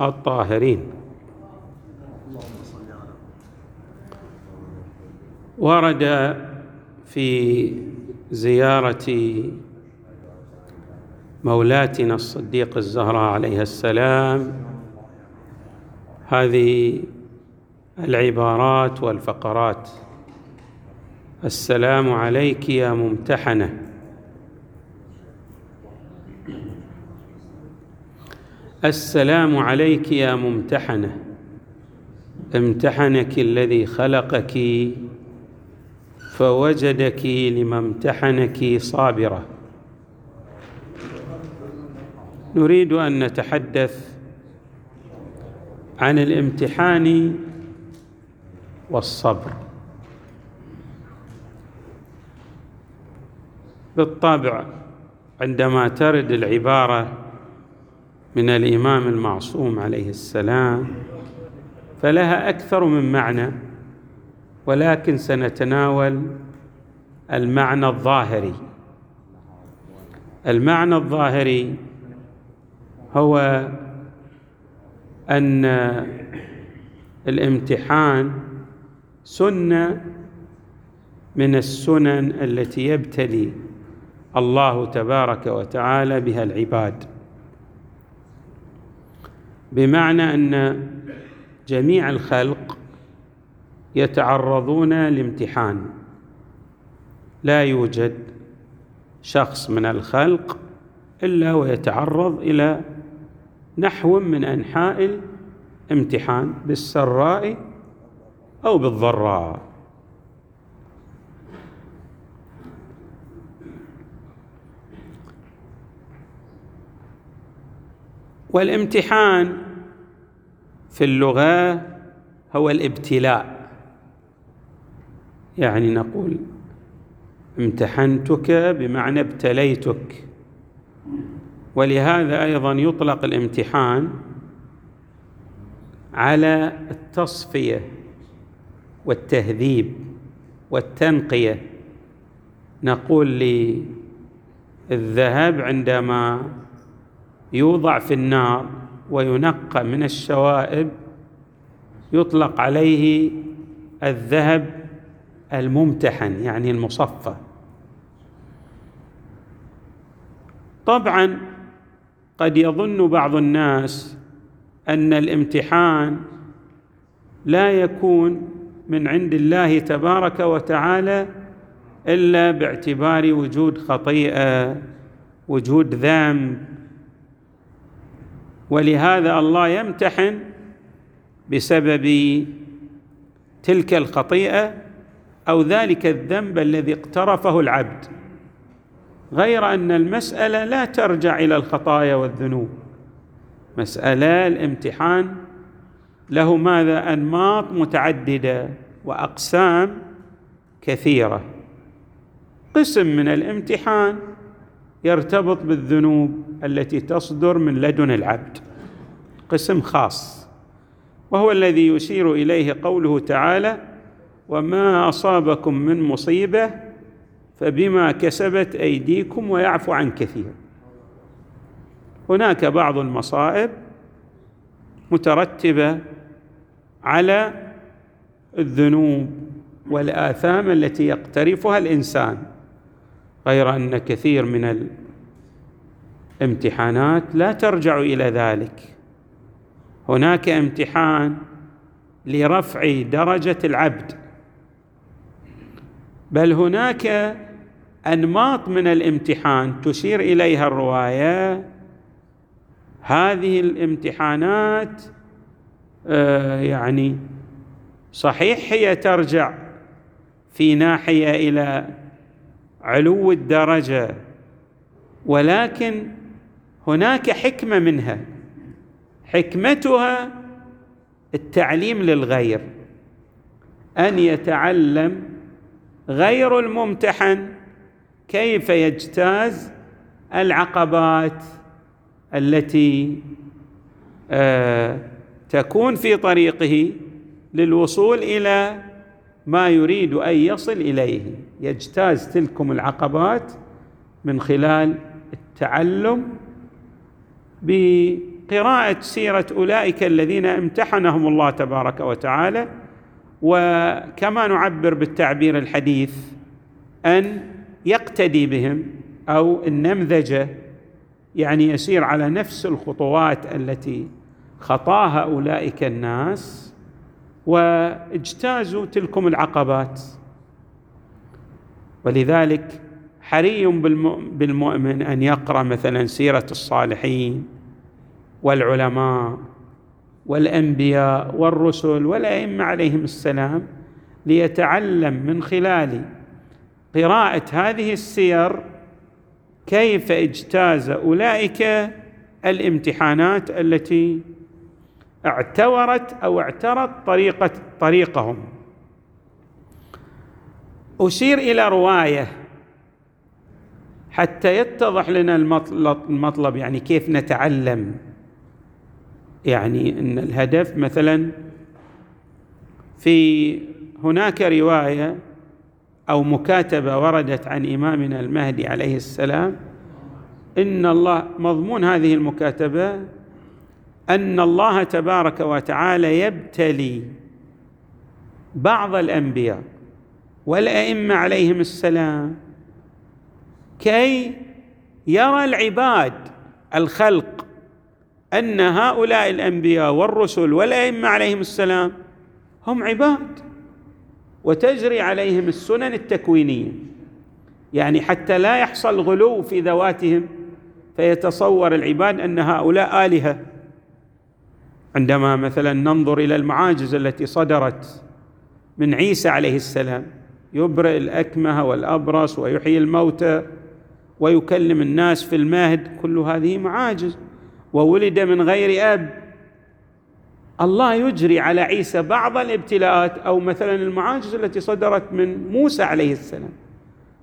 الطاهرين. ورد في زيارة مولاتنا الصديق الزهراء عليها السلام هذه العبارات والفقرات. السلام عليك يا ممتحنة. السلام عليك يا ممتحنة. امتحنك الذي خلقك فوجدك لما امتحنك صابره نريد أن نتحدث عن الامتحان والصبر. بالطبع عندما ترد العبارة من الإمام المعصوم عليه السلام فلها أكثر من معنى ولكن سنتناول المعنى الظاهري. المعنى الظاهري هو أن الامتحان سنة من السنن التي يبتلي الله تبارك وتعالى بها العباد. بمعنى أن جميع الخلق يتعرضون لامتحان. لا يوجد شخص من الخلق إلا ويتعرض إلى نحو من أنحاء الامتحان بالسراء أو بالضراء. والامتحان في اللغة هو الابتلاء. يعني نقول امتحنتك بمعنى ابتليتك. ولهذا أيضا يطلق الامتحان على التصفية والتهذيب والتنقية. نقول للذهب عندما يوضع في النار وينقى من الشوائب يطلق عليه الذهب الممتحن يعني المصفى. طبعا قد يظن بعض الناس أن الامتحان لا يكون من عند الله تبارك وتعالى إلا باعتبار وجود خطيئة وجود ذنب ولهذا الله يمتحن بسبب تلك الخطيئة أو ذلك الذنب الذي اقترفه العبد غير أن المسألة لا ترجع إلى الخطايا والذنوب. مسألة الامتحان له ماذا؟ أنماط متعددة وأقسام كثيرة. قسم من الامتحان يرتبط بالذنوب التي تصدر من لدن العبد. قسم خاص. وهو الذي يشير إليه قوله تعالى وما أصابكم من مصيبة فبما كسبت أيديكم ويعفو عن كثير. هناك بعض المصائب مترتبة على الذنوب والآثام التي يقترفها الإنسان. غير أن كثير من الامتحانات لا ترجع إلى ذلك. هناك امتحان لرفع درجة العبد. بل هناك أنماط من الامتحان تشير إليها الرواية. هذه الامتحانات آه يعني صحيح هي ترجع في ناحية إلى علو الدرجة ولكن هناك حكمة منها. حكمتها التعليم للغير أن يتعلم غير الممتحن كيف يجتاز العقبات التي آه تكون في طريقه للوصول إلى ما يريد أن يصل إليه. يجتاز تلكم العقبات من خلال التعلم بقراءة سيرة أولئك الذين امتحنهم الله تبارك وتعالى وكما نعبر بالتعبير الحديث أن يقتدي بهم أو النمذجه يعني يسير على نفس الخطوات التي خطاها أولئك الناس. واجتازوا تلكم العقبات. ولذلك حري بالمؤمن أن يقرأ مثلا سيرة الصالحين والعلماء والأنبياء والرسل والأئمة عليهم السلام ليتعلم من خلال قراءة هذه السير كيف اجتاز أولئك الامتحانات التي اعتورت أو اعترت طريقه طريقهم. أشير إلى رواية حتى يتضح لنا المطلب يعني كيف نتعلم. يعني إن الهدف مثلا في هناك رواية أو مكاتبة وردت عن إمامنا المهدي عليه السلام إن الله مضمون هذه المكاتبة أن الله تبارك وتعالى يبتلي بعض الأنبياء والأئمة عليهم السلام كي يرى العباد الخلق أن هؤلاء الأنبياء والرسل والأئمة عليهم السلام هم عباد وتجري عليهم السنن التكوينية. يعني حتى لا يحصل غلو في ذواتهم فيتصور العباد أن هؤلاء آلهة عندما مثلا ننظر إلى المعاجز التي صدرت من عيسى عليه السلام يبرئ الأكمه والأبرص ويحيي الموتى ويكلم الناس في المهد كل هذه معاجز. وولد من غير أب. الله يجري على عيسى بعض الابتلاءات أو مثلا المعاجز التي صدرت من موسى عليه السلام.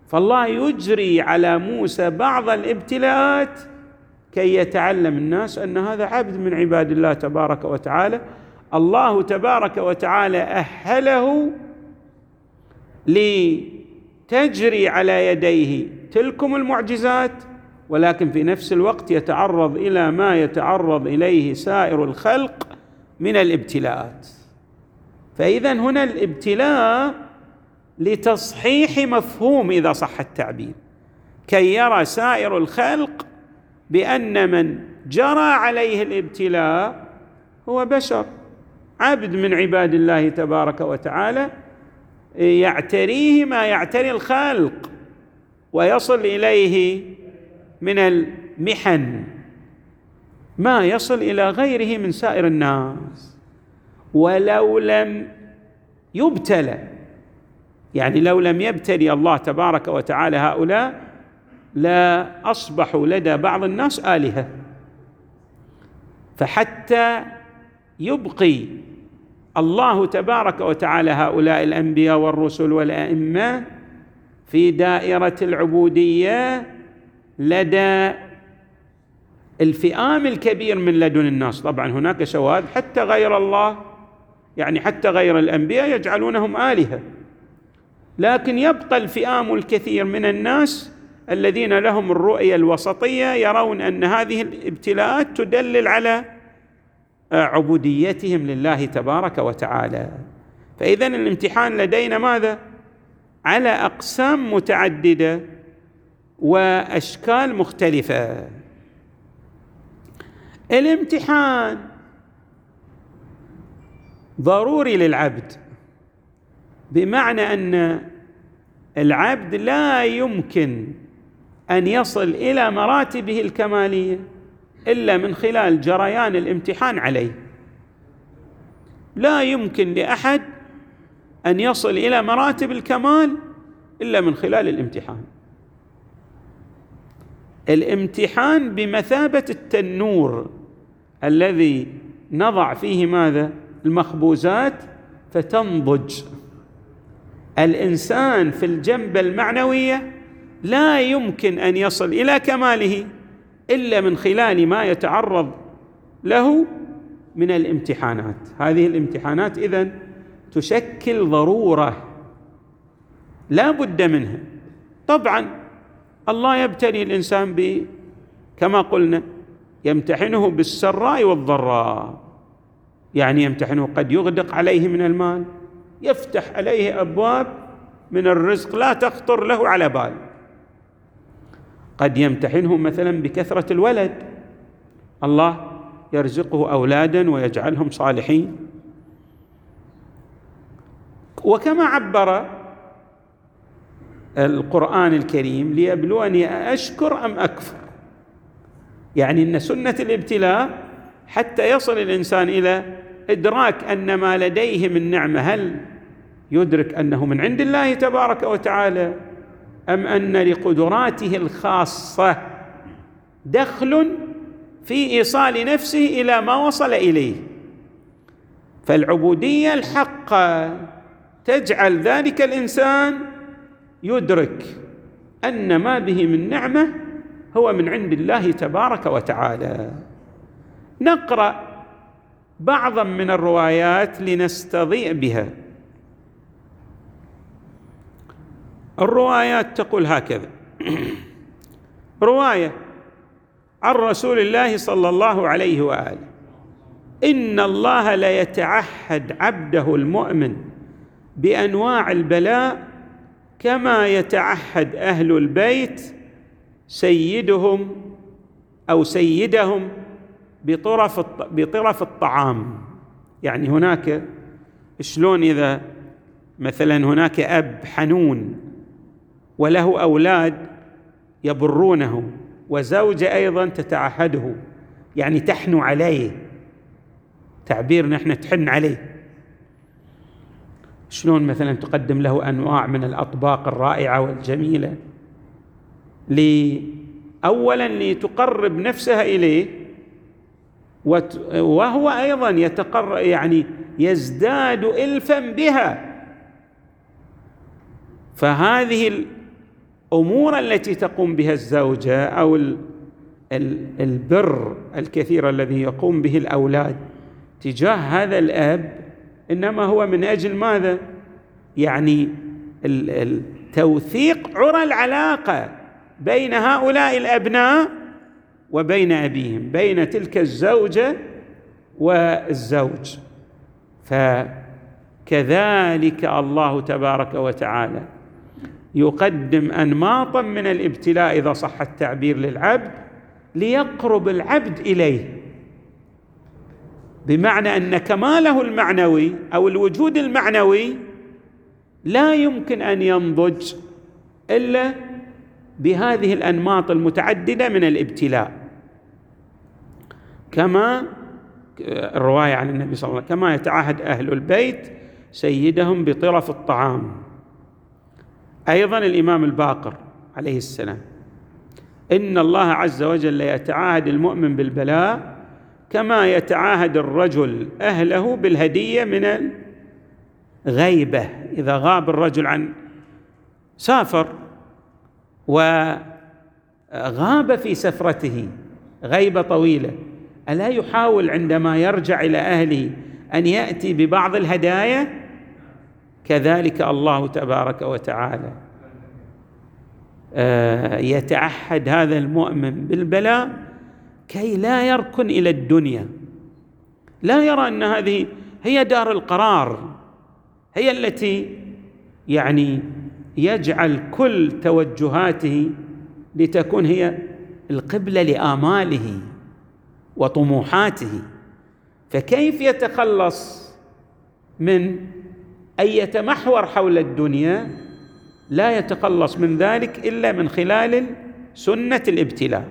فالله يجري على موسى بعض الابتلاءات كي يتعلم الناس أن هذا عبد من عباد الله تبارك وتعالى. الله تبارك وتعالى أهله لتجري على يديه تلكم المعجزات ولكن في نفس الوقت يتعرض إلى ما يتعرض إليه سائر الخلق من الابتلاءات. فاذا هنا الابتلاء لتصحيح مفهوم إذا صح التعبير. كي يرى سائر الخلق بأن من جرى عليه الابتلاء هو بشر. عبد من عباد الله تبارك وتعالى يعتريه ما يعتري الخلق ويصل إليه من المحن ما يصل إلى غيره من سائر الناس. ولو لم يبتلى يعني لو لم يبتلي الله تبارك وتعالى هؤلاء لا اصبحوا لدى بعض الناس آلهة. فحتى يبقي الله تبارك وتعالى هؤلاء الأنبياء والرسل والأئمة في دائرة العبودية لدى الفئام الكبير من لدن الناس. طبعا هناك شواذ حتى غير الله يعني حتى غير الأنبياء يجعلونهم آلهة. لكن يبقى الفئام الكثير من الناس الذين لهم الرؤية الوسطية يرون أن هذه الابتلاءات تدلل على عبوديتهم لله تبارك وتعالى. فإذا الامتحان لدينا ماذا؟ على أقسام متعددة وأشكال مختلفة. الامتحان ضروري للعبد بمعنى أن العبد لا يمكن أن يصل إلى مراتبه الكمالية إلا من خلال جريان الامتحان عليه. لا يمكن لأحد أن يصل إلى مراتب الكمال إلا من خلال الامتحان. الامتحان بمثابة التنور الذي نضع فيه ماذا؟ المخبوزات فتنضج. الإنسان في الجنبه المعنوية لا يمكن أن يصل إلى كماله إلا من خلال ما يتعرض له من الامتحانات. هذه الامتحانات إذن تشكل ضرورة لا بد منها. طبعا الله يبتلي الإنسان ب كما قلنا يمتحنه بالسراء والضراء. يعني يمتحنه قد يغدق عليه من المال يفتح عليه أبواب من الرزق لا تخطر له على بال. قد يمتحنه مثلا بكثرة الولد. الله يرزقه اولادا ويجعلهم صالحين. وكما عبر القرآن الكريم ليبلوني أشكر أم أكفر. يعني إن سنة الابتلاء حتى يصل الإنسان إلى إدراك أن ما لديه من نعمة هل يدرك أنه من عند الله تبارك وتعالى؟ أم أن لقدراته الخاصة دخل في إيصال نفسه إلى ما وصل إليه. فالعبودية الحقه تجعل ذلك الإنسان يدرك أن ما به من نعمة هو من عند الله تبارك وتعالى. نقرأ بعضا من الروايات لنستضيء بها. الروايات تقول هكذا. رواية عن رسول الله صلى الله عليه وآله. إن الله ليتعهد عبده المؤمن بأنواع البلاء كما يتعهد أهل البيت سيدهم أو سيدهم بطرف بطرف الطعام. يعني هناك شلون إذا مثلا هناك أب حنون وله أولاد يبرونه وزوجة أيضا تتعهده. يعني تحنو عليه. تعبير نحن تحن عليه. شلون مثلا تقدم له أنواع من الأطباق الرائعة والجميلة؟ لي اولا لتقرب نفسها إليه وهو أيضا يتقرب يعني يزداد الفا بها. فهذه الأمور التي تقوم بها الزوجة أو البر الكثير الذي يقوم به الأولاد تجاه هذا الأب إنما هو من أجل ماذا؟ يعني توثيق عرى العلاقة بين هؤلاء الأبناء وبين أبيهم بين تلك الزوجة والزوج. فكذلك الله تبارك وتعالى يقدم أنماطا من الابتلاء إذا صح التعبير للعبد ليقرب العبد إليه. بمعنى أن كماله المعنوي أو الوجود المعنوي لا يمكن أن ينضج إلا بهذه الأنماط المتعددة من الابتلاء. كما الرواية عن النبي صلى الله عليه وسلم كما يتعهد أهل البيت سيدهم بطرف الطعام. أيضا الإمام الباقر عليه السلام. إن الله عز وجل يتعاهد المؤمن بالبلاء كما يتعاهد الرجل أهله بالهدية من الغيبة. إذا غاب الرجل عن سافر وغاب في سفرته غيبة طويلة. ألا يحاول عندما يرجع إلى أهله أن يأتي ببعض الهدايا؟ كذلك الله تبارك وتعالى آه، يتعهد هذا المؤمن بالبلاء كي لا يركن إلى الدنيا. لا يرى أن هذه هي دار القرار هي التي يعني يجعل كل توجهاته لتكون هي القبلة لآماله وطموحاته. فكيف يتخلص من أن يتمحور حول الدنيا لا يتخلص من ذلك إلا من خلال سنة الابتلاء.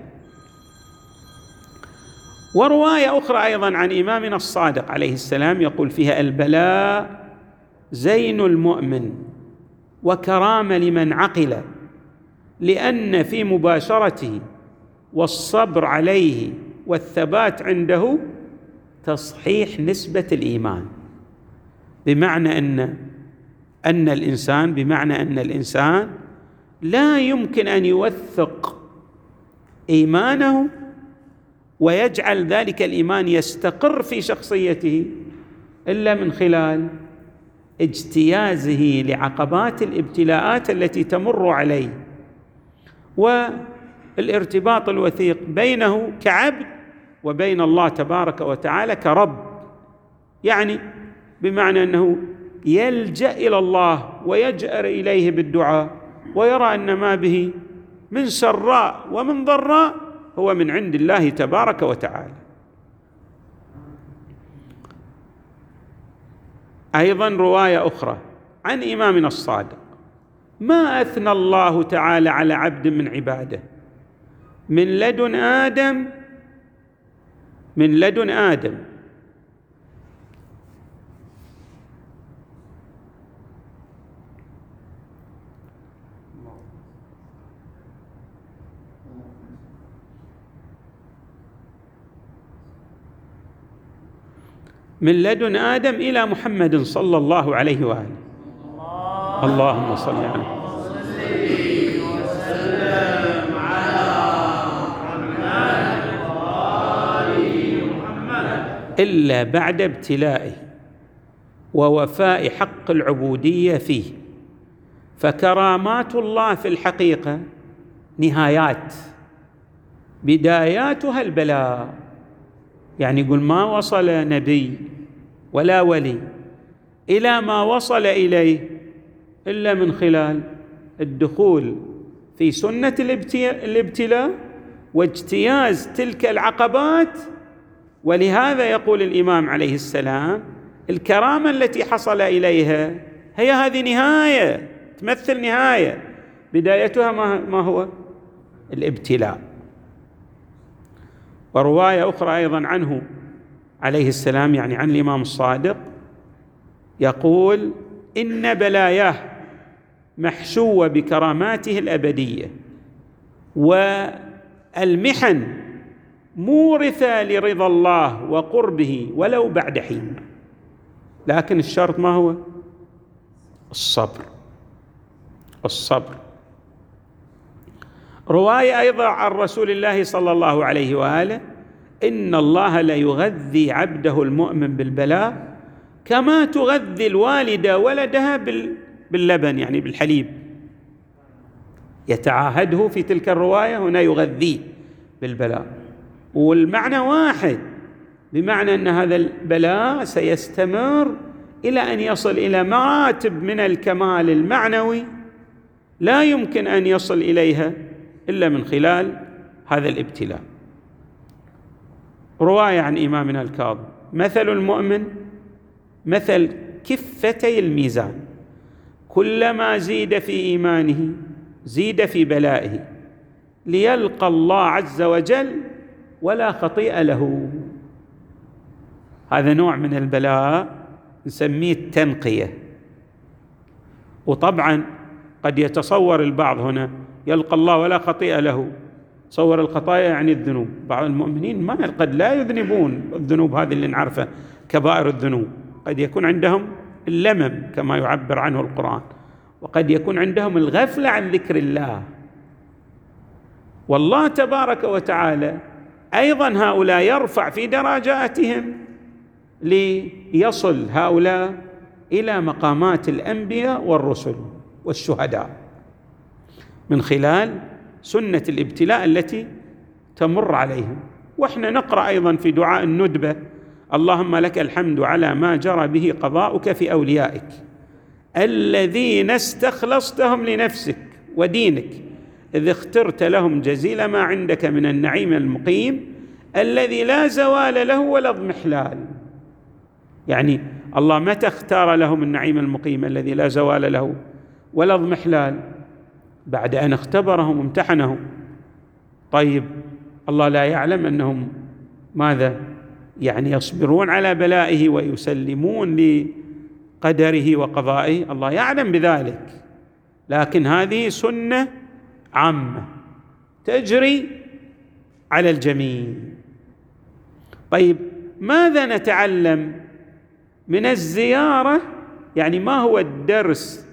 ورواية أخرى أيضا عن إمامنا الصادق عليه السلام يقول فيها البلاء زين المؤمن وكرامه لمن عقل لأن في مباشرته والصبر عليه والثبات عنده تصحيح نسبة الإيمان. بمعنى أن أن الإنسان بمعنى أن الإنسان لا يمكن أن يوثق إيمانه ويجعل ذلك الإيمان يستقر في شخصيته إلا من خلال اجتيازه لعقبات الابتلاءات التي تمر عليه والارتباط الوثيق بينه كعبد وبين الله تبارك وتعالى كرب. يعني بمعنى أنه يلجأ إلى الله ويجأر إليه بالدعاء ويرى أن ما به من سراء ومن ضراء هو من عند الله تبارك وتعالى. أيضا رواية أخرى عن إمامنا الصادق. ما أثنى الله تعالى على عبد من عباده؟ من لدن آدم من لدن آدم. من لدن آدم إلى محمد صلى الله عليه وآله. اللهم صل على إلا بعد ابتلائه ووفاء حق العبودية فيه. فكرامات الله في الحقيقة نهايات بداياتها البلاء. يعني يقول ما وصل نبي ولا ولي إلى ما وصل إليه إلا من خلال الدخول في سنة الابتلاء واجتياز تلك العقبات. ولهذا يقول الإمام عليه السلام الكرامة التي حصل إليها هي هذه نهاية تمثل نهاية. بدايتها ما هو؟ الابتلاء. ورواية أخرى أيضا عنه عليه السلام يعني عن الإمام الصادق يقول إن بلاياه محشوه بكراماته الأبدية والمحن مورثة لرضا الله وقربه ولو بعد حين. لكن الشرط ما هو؟ الصبر. الصبر. رواية أيضا عن رسول الله صلى الله عليه وآله إن الله ليغذي عبده المؤمن بالبلاء كما تغذي الوالده ولدها باللبن يعني بالحليب. يتعاهده في تلك الرواية هنا يغذيه بالبلاء. والمعنى واحد بمعنى أن هذا البلاء سيستمر إلى أن يصل إلى مراتب من الكمال المعنوي لا يمكن أن يصل إليها. إلا من خلال هذا الابتلاء. رواية عن إمامنا الكاظم. مثل المؤمن مثل كفتي الميزان. كلما زيد في إيمانه زيد في بلائه. ليلقى الله عز وجل ولا خطيئه له. هذا نوع من البلاء نسميه التنقية. وطبعا قد يتصور البعض هنا يلقى الله ولا خطيئة له. صور الخطايا يعني الذنوب. بعض المؤمنين ما قد لا يذنبون الذنوب هذه اللي نعرفها كبائر الذنوب. قد يكون عندهم اللمم كما يعبر عنه القرآن. وقد يكون عندهم الغفلة عن ذكر الله. والله تبارك وتعالى أيضا هؤلاء يرفع في درجاتهم ليصل هؤلاء إلى مقامات الأنبياء والرسل والشهداء. من خلال سنة الابتلاء التي تمر عليهم. وإحنا نقرأ أيضا في دعاء الندبة اللهم لك الحمد على ما جرى به قضاؤك في أوليائك الذين استخلصتهم لنفسك ودينك إذ اخترت لهم جزيل ما عندك من النعيم المقيم الذي لا زوال له ولا اضمحلال. يعني الله متى اختار لهم النعيم المقيم الذي لا زوال له ولا اضمحلال؟ بعد أن اختبرهم وامتحنهم. طيب الله لا يعلم أنهم ماذا؟ يعني يصبرون على بلائه ويسلمون لقدره وقضائه. الله يعلم بذلك. لكن هذه سنة عامة تجري على الجميع. طيب ماذا نتعلم من الزيارة؟ يعني ما هو الدرس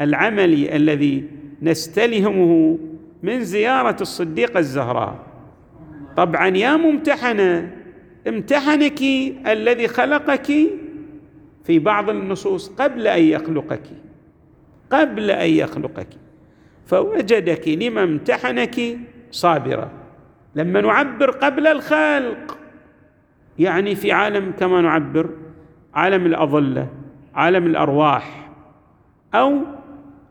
العملي الذي نستلهمه من زيارة الصديقه الزهراء. طبعا يا ممتحنة امتحنك الذي خلقك في بعض النصوص قبل أن يخلقك قبل أن يخلقك. فوجدك لما امتحنك صابره لما نعبر قبل الخلق يعني في عالم كما نعبر عالم الأظلة عالم الأرواح أو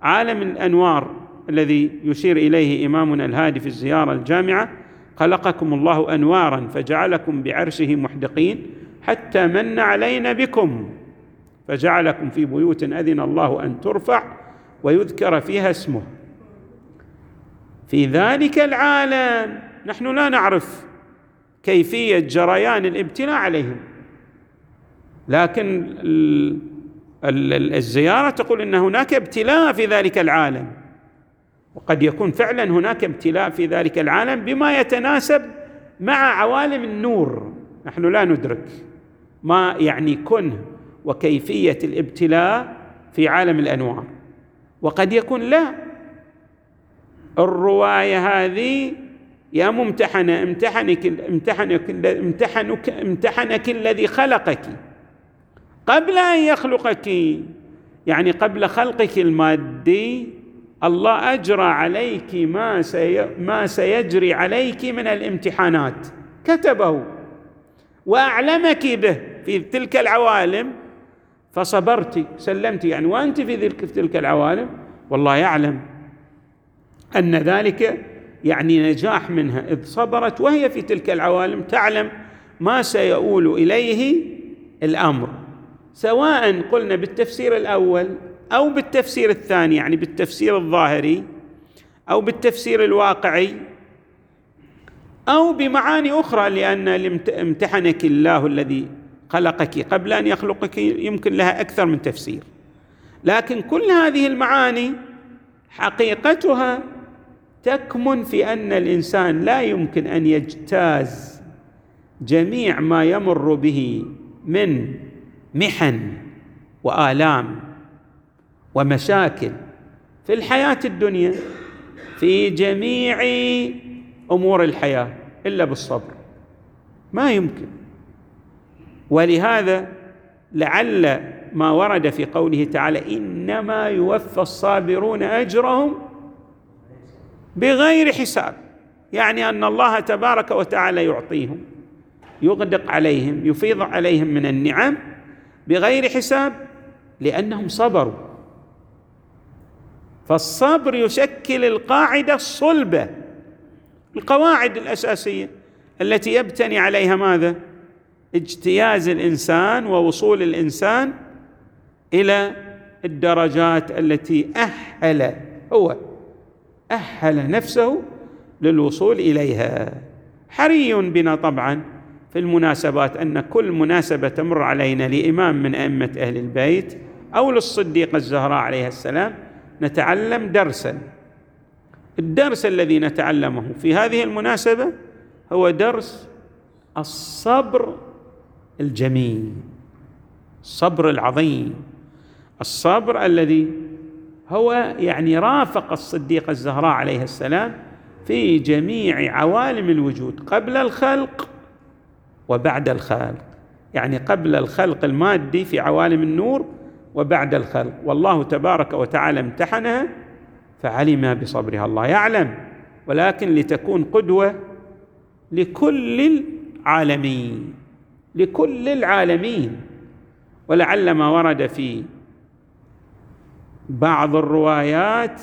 عالم الأنوار. الذي يشير إليه إمامنا الهادي في الزيارة الجامعة خلقكم الله أنوارا فجعلكم بعرشه محدقين حتى من علينا بكم. فجعلكم في بيوت أذن الله أن ترفع ويذكر فيها اسمه. في ذلك العالم نحن لا نعرف كيفية جريان الابتلاء عليهم. لكن الزيارة تقول إن هناك ابتلاء في ذلك العالم. وقد يكون فعلا هناك ابتلاء في ذلك العالم بما يتناسب مع عوالم النور. نحن لا ندرك ما يعني كنه وكيفية الابتلاء في عالم الأنوار. وقد يكون لا. الرواية هذه يا ممتحنه امتحنك امتحنك امتحنك امتحنك الذي خلقك. قبل أن يخلقك يعني قبل خلقك المادي الله أجرى عليك ما سي ما سيجري عليك من الامتحانات. كتبه وأعلمك به في تلك العوالم فصبرت سلمت. يعني وأنت في تلك العوالم؟ والله يعلم أن ذلك يعني نجاح منها. إذ صبرت وهي في تلك العوالم تعلم ما سيؤول إليه الأمر. سواء قلنا بالتفسير الأول أو بالتفسير الثاني يعني بالتفسير الظاهري أو بالتفسير الواقعي أو بمعاني أخرى لأن امتحنك الله الذي خلقك قبل أن يخلقك يمكن لها أكثر من تفسير. لكن كل هذه المعاني حقيقتها تكمن في أن الإنسان لا يمكن أن يجتاز جميع ما يمر به من محن وآلام. ومشاكل في الحياة الدنيا في جميع أمور الحياة إلا بالصبر. ما يمكن. ولهذا لعل ما ورد في قوله تعالى إنما يوفى الصابرون أجرهم بغير حساب. يعني أن الله تبارك وتعالى يعطيهم يغدق عليهم يفيض عليهم من النعم بغير حساب لأنهم صبروا. فالصبر يشكل القاعدة الصلبة القواعد الأساسية التي يبتني عليها ماذا؟ اجتياز الإنسان ووصول الإنسان إلى الدرجات التي أهل هو أهل نفسه للوصول إليها. حري بنا طبعا في المناسبات أن كل مناسبة تمر علينا لإمام من أئمة أهل البيت أو للصديقه الزهراء عليها السلام نتعلم درسا. الدرس الذي نتعلمه في هذه المناسبة هو درس الصبر الجميل الصبر العظيم الصبر الذي هو يعني رافق الصديقه الزهراء عليه السلام في جميع عوالم الوجود قبل الخلق وبعد الخلق. يعني قبل الخلق المادي في عوالم النور وبعد الخلق. والله تبارك وتعالى امتحنها فعلم بصبرها. الله يعلم. ولكن لتكون قدوة لكل العالمين. لكل العالمين. ولعل ما ورد في بعض الروايات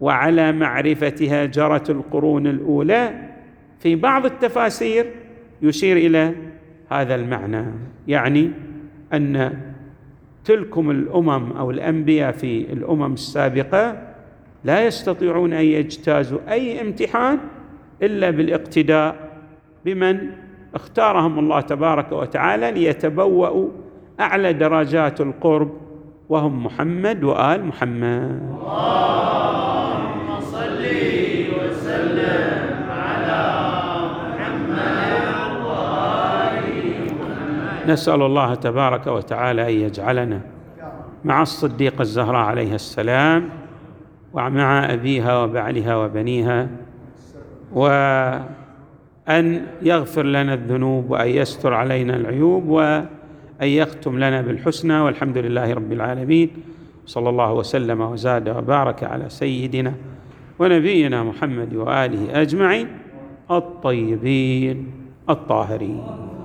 وعلى معرفتها جرت القرون الأولى في بعض التفاسير يشير إلى هذا المعنى. يعني أن تلكم الأمم أو الأنبياء في الأمم السابقة لا يستطيعون أن يجتازوا أي امتحان إلا بالاقتداء بمن اختارهم الله تبارك وتعالى ليتبوأوا أعلى درجات القرب وهم محمد وآل محمد. نسأل الله تبارك وتعالى أن يجعلنا مع الصديقه الزهراء عليها السلام ومع أبيها وبعلها وبنيها وأن يغفر لنا الذنوب وأن يستر علينا العيوب وأن يختم لنا بالحسنى والحمد لله رب العالمين. صلى الله وسلم وزاد وبارك على سيدنا ونبينا محمد وآله أجمعين الطيبين الطاهرين.